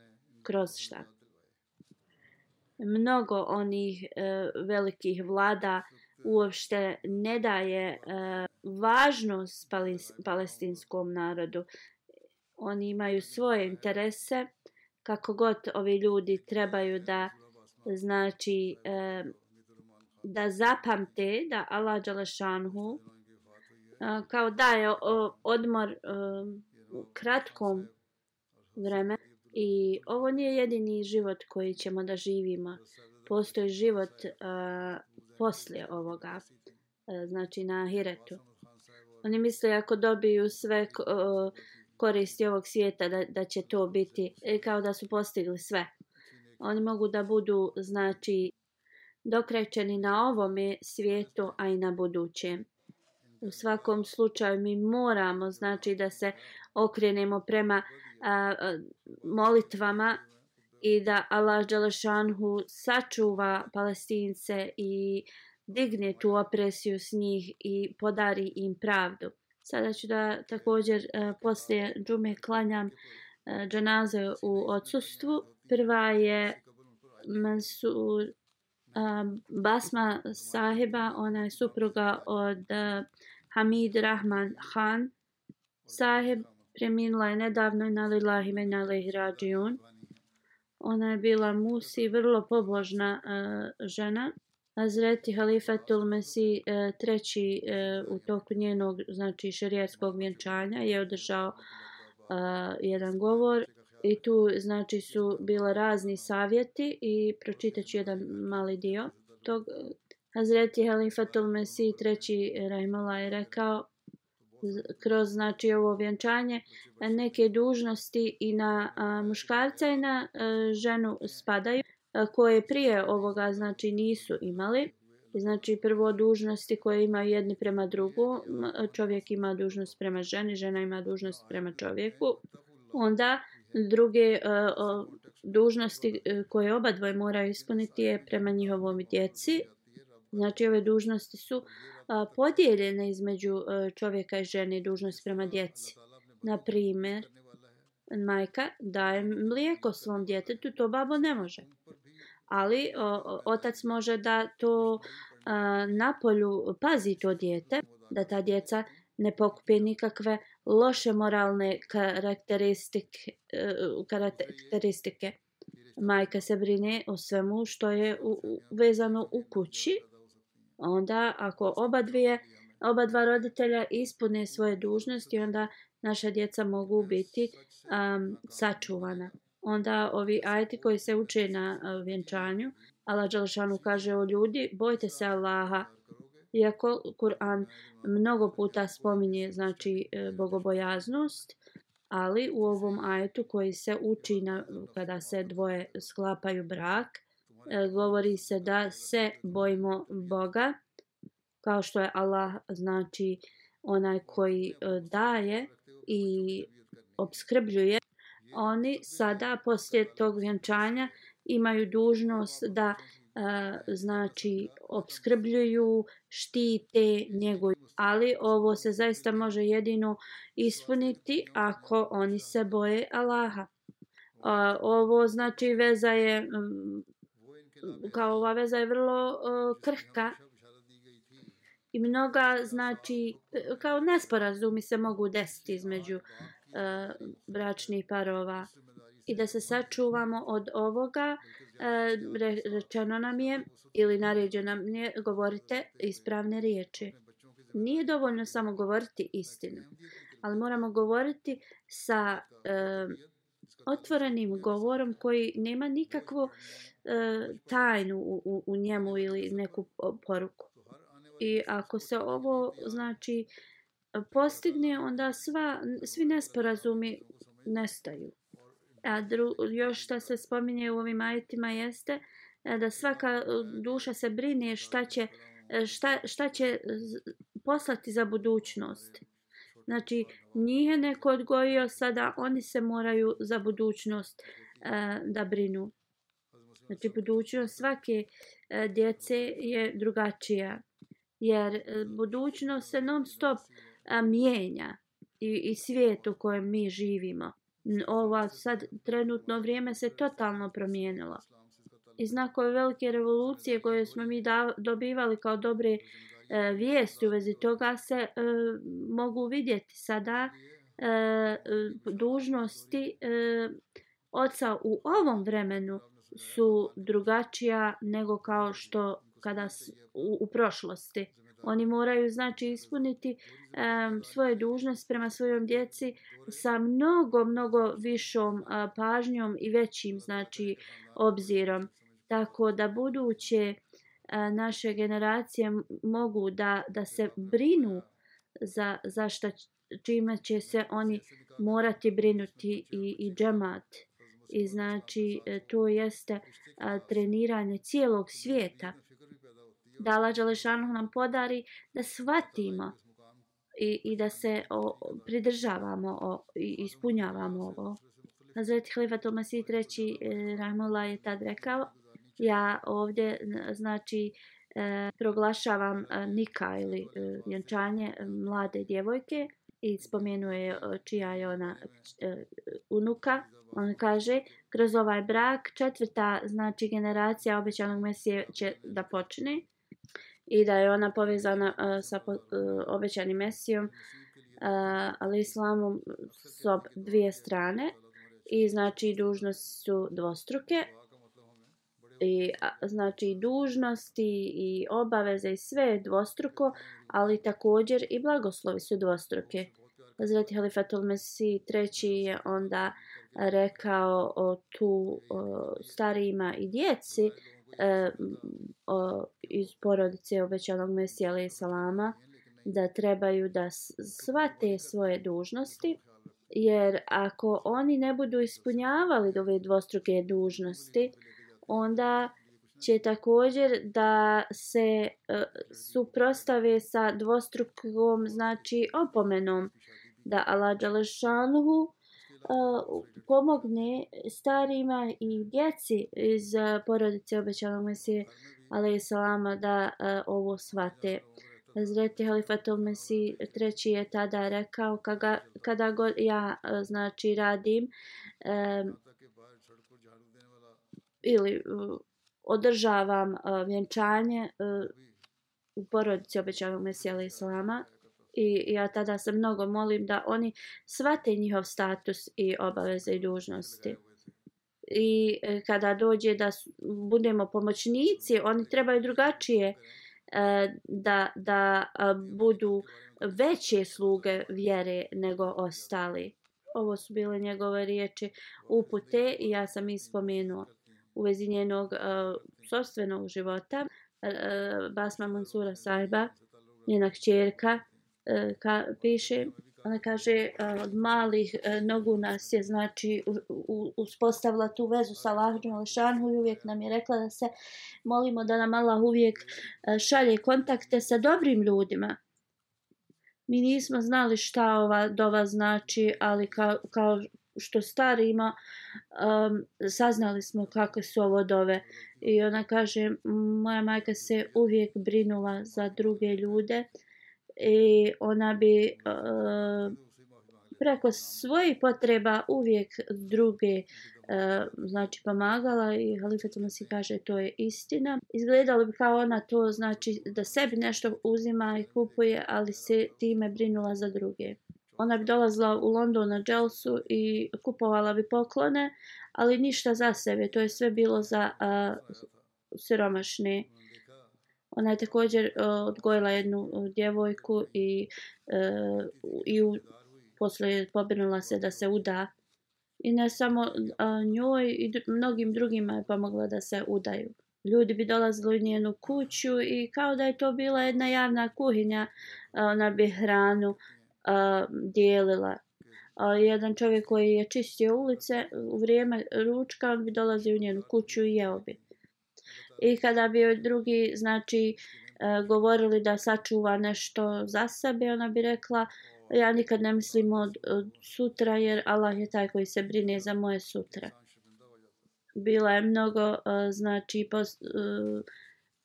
kroz šta. Mnogo onih e, velikih vlada uopšte ne daje uh, važnost palis, palestinskom narodu. Oni imaju svoje interese kako god ovi ljudi trebaju da znači uh, da zapamte da Allah Đalešanhu uh, kao daje odmor u kratkom vremenu i ovo nije jedini život koji ćemo da živimo. Postoji život poslije ovoga, e, znači na Ahiretu. Oni misle ako dobiju sve e, koristi ovog svijeta da, da će to biti e, kao da su postigli sve. Oni mogu da budu znači dokrećeni na ovome svijetu, a i na budućem. U svakom slučaju mi moramo znači da se okrenemo prema a, a, molitvama i da Allah Đelešanhu sačuva palestince i digne tu opresiju s njih i podari im pravdu. Sada ću da također a, poslije džume klanjam e, a, džanaze u odsustvu. Prva je Mansur e, Basma sahiba, ona je supruga od uh, Hamid Rahman Khan. Sahib preminula je nedavno na lillahi men rađijun. rađiun. Ona je bila musi, vrlo pobožna uh, žena. Azreti Halifatul Mesi uh, e, treći uh, u toku njenog znači šerijetskog vjenčanja je održao uh, jedan govor i tu znači su bila razni savjeti i pročitat ću jedan mali dio tog Hazreti Halifatul Mesi treći Rahimala je rekao kroz znači ovo vjenčanje e, neke dužnosti i na a, muškarca i na a, ženu spadaju a, koje prije ovoga znači nisu imali znači prvo dužnosti koje ima jedni prema drugu čovjek ima dužnost prema ženi žena ima dužnost prema čovjeku onda druge dužnosti koje oba dvoje moraju ispuniti je prema njihovom djeci. Znači ove dužnosti su a, podijeljene između a, čovjeka i žene dužnost prema djeci. Na primjer, majka daje mlijeko svom djetetu, to babo ne može. Ali o, otac može da to a, na polju pazi to dijete, da ta djeca ne pokupe nikakve loše moralne karakteristike, e, karakteristike. Majka se brine o svemu što je u, u, vezano u kući. Onda ako oba dvije, oba dva roditelja ispune svoje dužnosti, onda naša djeca mogu biti um, sačuvana. Onda ovi ajeti koji se uče na uh, vjenčanju, Allah Đalšanu kaže o ljudi, bojte se Allaha, iako Kur'an mnogo puta spominje znači e, bogobojaznost, ali u ovom ajetu koji se uči na, kada se dvoje sklapaju brak, E, govori se da se bojimo Boga, kao što je Allah znači onaj koji e, daje i obskrbljuje. Oni sada poslije tog vjenčanja imaju dužnost da e, znači obskrbljuju, štite, njeguju. Ali ovo se zaista može jedino ispuniti ako oni se boje Allaha. A, ovo znači veza je kao ova veza je vrlo uh, krhka i mnoga znači kao nesporazumi se mogu desiti između uh, bračnih parova i da se sačuvamo od ovoga E, rečeno nam je ili naređeno nam je govorite ispravne riječi. Nije dovoljno samo govoriti istinu, ali moramo govoriti sa e, otvorenim govorom koji nema nikakvu e, tajnu u, u, u njemu ili neku poruku. I ako se ovo znači postigne, onda sva, svi nesporazumi nestaju. A dru, još što se spominje u ovim ajetima jeste e, da svaka duša se brine šta će, e, šta, šta će poslati za budućnost. Znači, njih je neko odgojio, sada oni se moraju za budućnost e, da brinu. Znači, budućnost svake e, djece je drugačija. Jer e, budućnost se non stop mijenja i, i svijet u kojem mi živimo ova sad trenutno vrijeme se totalno promijenilo. I znakove velike revolucije koje smo mi da, dobivali kao dobre uh, E, vijesti u vezi toga se e, mogu vidjeti sada e, e, dužnosti e, oca u ovom vremenu su drugačija nego kao što kada s, u, u prošlosti. Oni moraju znači ispuniti um, svoje dužnost prema svojom djeci sa mnogo, mnogo višom uh, pažnjom i većim znači obzirom. Tako da buduće naše generacije mogu da, da se brinu za, za šta čime će se oni morati brinuti i, i džemat. I znači e, to jeste a, treniranje cijelog svijeta. Da Allah Đalešanu nam podari da shvatimo i, i da se o, pridržavamo o, i ispunjavamo ovo. Hazreti Halifa Tomasi III. E, Rahmullah je tad rekao ja ovdje znači e, proglašavam e, nika ili e, vjenčanje e, mlade djevojke i spomenuje e, čija je ona e, unuka. On kaže, kroz ovaj brak četvrta znači generacija obećanog mesije će da počne i da je ona povezana e, sa uh, obećanim mesijom, uh, ali islamom s dvije strane i znači dužnosti su dvostruke i znači dužnosti i obaveze i sve dvostruko, ali također i blagoslovi su dvostruke. Hazreti Halifatul Mesih treći je onda rekao o tu o, starijima i djeci e, o, iz porodice obećanog Mesija alaih salama da trebaju da svate svoje dužnosti jer ako oni ne budu ispunjavali ove dvostruke dužnosti onda će također da se uh, suprostave sa dvostrukom znači opomenom da Allah Đalešanuhu uh, pomogne starima i djeci iz uh, porodice obećanog Mesije alaihissalama da uh, ovo svate. Zreti Halifatov Mesi treći je tada rekao kada, kada god ja uh, znači radim um, ili uh, održavam uh, vjenčanje uh, u porodici obećanog Mesija alaih i ja tada se mnogo molim da oni svate njihov status i obaveze i dužnosti. I e, kada dođe da budemo pomoćnici, oni trebaju drugačije da, da budu veće sluge vjere nego ostali. Ovo su bile njegove riječi upute i ja sam ispomenuo u vezi njenog e, uh, sobstvenog života. Uh, Basma Mansura Sajba, njena kćerka, uh, ka, piše, ona kaže uh, od malih uh, nogu nas je znači uspostavila tu vezu sa Allahom Lešanhu i uvijek nam je rekla da se molimo da nam Allah uvijek šalje kontakte sa dobrim ljudima. Mi nismo znali šta ova dova znači, ali kao, kao što stari ima, um, saznali smo kako su ovo dove. I ona kaže, moja majka se uvijek brinula za druge ljude. I ona bi uh, preko svojih potreba uvijek druge uh, znači pomagala i halifat mu si kaže to je istina. Izgledalo bi kao ona to znači da sebi nešto uzima i kupuje, ali se time brinula za druge. Ona bi dolazila u London na Jelsu i kupovala bi poklone, ali ništa za sebe. To je sve bilo za uh, siromašne. Ona je također uh, odgojila jednu uh, djevojku i, uh, i u, posle pobrinula se da se uda. I ne samo uh, njoj, i mnogim drugima je pomogla da se udaju. Ljudi bi dolazili u njenu kuću i kao da je to bila jedna javna kuhinja, ona bi hranu a, dijelila. A, jedan čovjek koji je čistio ulice u vrijeme ručka, on bi dolazio u njenu kuću i jeo bi i kada bi drugi znači a, govorili da sačuva nešto za sebe ona bi rekla ja nikad ne mislim od, od sutra jer Allah je taj koji se brine za moje sutra bila je mnogo e, znači post, e,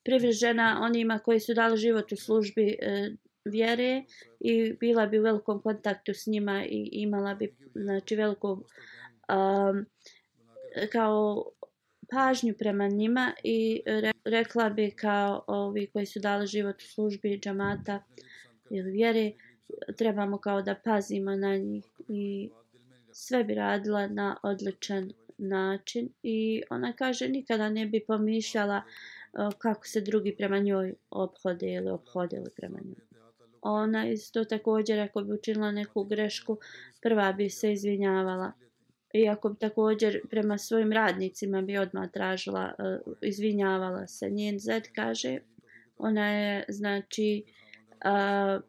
privržena onima koji su dali život u službi e, vjere i bila bi u velikom kontaktu s njima i imala bi znači veliku um, kao pažnju prema njima i rekla bi kao ovi koji su dali život u službi džamata ili vjere, trebamo kao da pazimo na njih i sve bi radila na odličan način i ona kaže nikada ne bi pomišljala kako se drugi prema njoj obhode ili obhodili prema njoj. Ona isto također ako bi učinila neku grešku, prva bi se izvinjavala. Iako bi također prema svojim radnicima bi odmah tražila, uh, izvinjavala se. Njen zed kaže, ona je znači uh,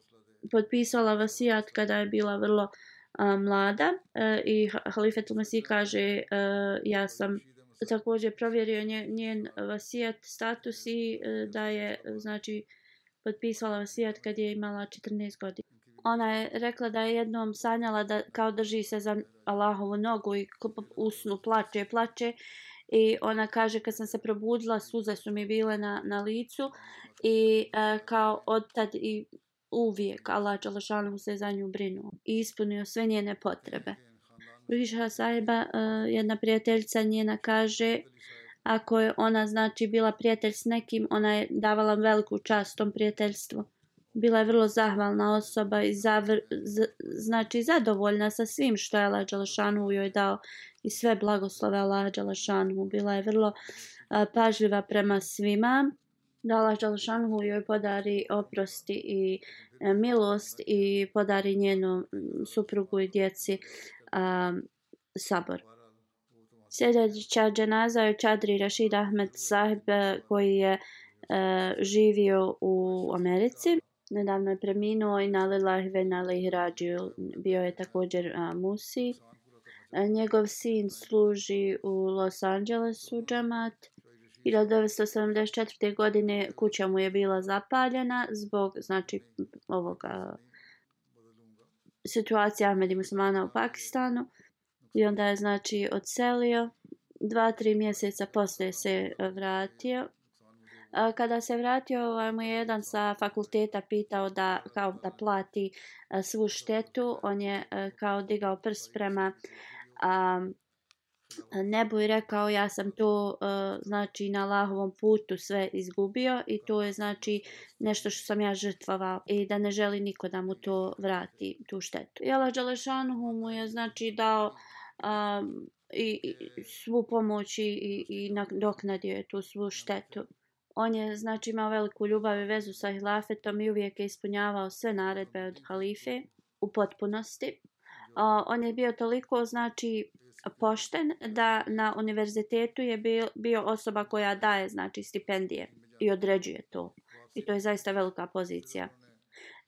potpisala vasijat kada je bila vrlo uh, mlada uh, i halifet Masih kaže uh, ja sam također provjerio njen, njen vasijat status i uh, da je znači potpisala vasijat kad je imala 14 godina. Ona je rekla da je jednom sanjala da kao drži se za Allahovu nogu i usnu plače, plače. I ona kaže kad sam se probudila suze su mi bile na, na licu i e, kao od tad i uvijek Allah Đalašanu se za nju brinuo i ispunio sve njene potrebe. Viša Sajba, e, jedna prijateljica njena kaže ako je ona znači bila prijatelj s nekim, ona je davala veliku čast tom prijateljstvu. Bila je vrlo zahvalna osoba i zavr, z, znači zadovoljna sa svim što je Allah Đalašanu joj dao i sve blagoslove Allah Đalašanu. Bila je vrlo a, pažljiva prema svima. Da Allah Đalašanu joj podari oprosti i a, milost i podari njenu suprugu i djeci a, sabor. Sljedeća dženaza je Čadri Rashid Ahmed Sahib e, koji je e, živio u Americi. Nedavno je preminuo i na Lillahi ve na Lihrađiju. Bio je također a, Musi. A, njegov sin služi u Los Angelesu džamat. 1974. godine kuća mu je bila zapaljena zbog znači ovoga situacija Ahmedi muslimana u Pakistanu i onda je znači odselio. Dva, tri mjeseca poslije se vratio. Kada se vratio, ovaj mu je jedan sa fakulteta pitao da, kao da plati svu štetu. On je kao digao prst prema a, nebu i rekao ja sam to znači na Allahovom putu sve izgubio i to je znači nešto što sam ja žrtvovao i da ne želi niko da mu to vrati tu štetu. I Allah mu je znači dao um, i, i svu pomoć i, i, i doknadio je tu svu štetu. On je znači imao veliku ljubav i vezu sa hilafetom i uvijek je ispunjavao sve naredbe od halife u potpunosti. Uh, on je bio toliko znači pošten da na univerzitetu je bio, bio osoba koja daje znači stipendije i određuje to. I to je zaista velika pozicija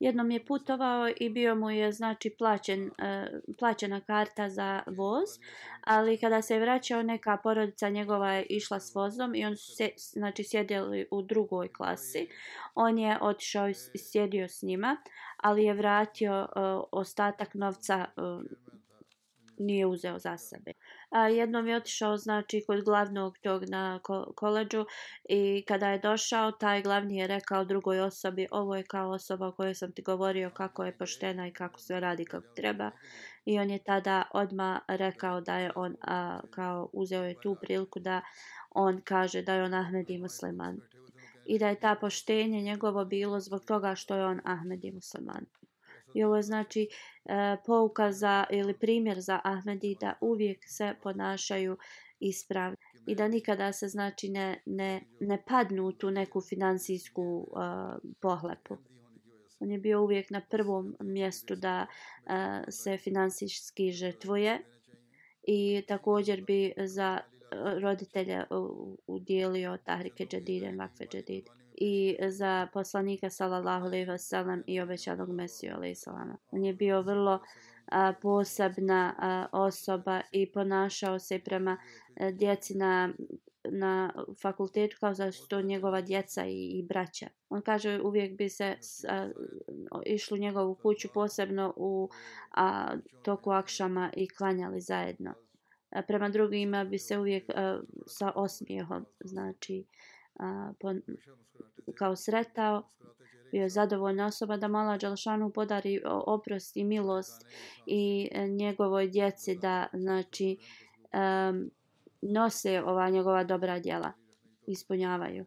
jednom je putovao i bio mu je znači plaćen, e, plaćena karta za voz, ali kada se je vraćao neka porodica njegova je išla s vozom i on se, znači sjedili u drugoj klasi. On je otišao i sjedio s njima, ali je vratio e, ostatak novca e, nije uzeo za sebe. A jednom je otišao znači kod glavnog tog na koleđu i kada je došao taj glavni je rekao drugoj osobi ovo je kao osoba o kojoj sam ti govorio kako je poštena i kako sve radi kako treba i on je tada odma rekao da je on a, kao uzeo je tu priliku da on kaže da je on Ahmedi musliman i da je ta poštenje njegovo bilo zbog toga što je on Ahmedi musliman. I ovo znači e, pouka za, ili primjer za Ahmedi da uvijek se ponašaju ispravno. I da nikada se znači ne, ne, ne padnu u tu neku financijsku e, pohlepu. On je bio uvijek na prvom mjestu da e, se finansijski žrtvuje. I također bi za e, roditelje udjelio Tahrike Džadide, Makve Džadide i za poslanika sallallahu alejhi ve sellem i obećanog Mesiju alejhi salam. On je bio vrlo a, posebna a, osoba i ponašao se prema a, djeci na na fakultetu kao za što njegova djeca i, i braća. On kaže uvijek bi se a, išlo u njegovu kuću posebno u a, toku akšama i klanjali zajedno. A, prema drugima bi se uvijek a, sa osmijehom znači a, po, kao sretao, bio je zadovoljna osoba da mala Đalšanu podari oprost i milost i e, njegovoj djeci da znači um, nose ova njegova dobra djela, ispunjavaju.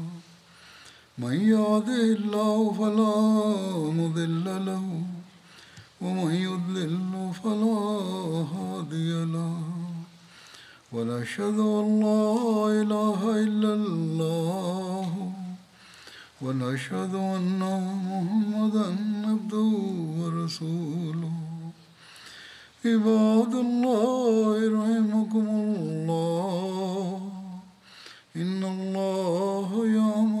من يهده الله فلا مضل له ومن يضلل فلا هادي له ونشهد أن لا إله إلا الله ونشهد أن محمدا عبده ورسوله عباد الله رحمكم الله إن الله يأمر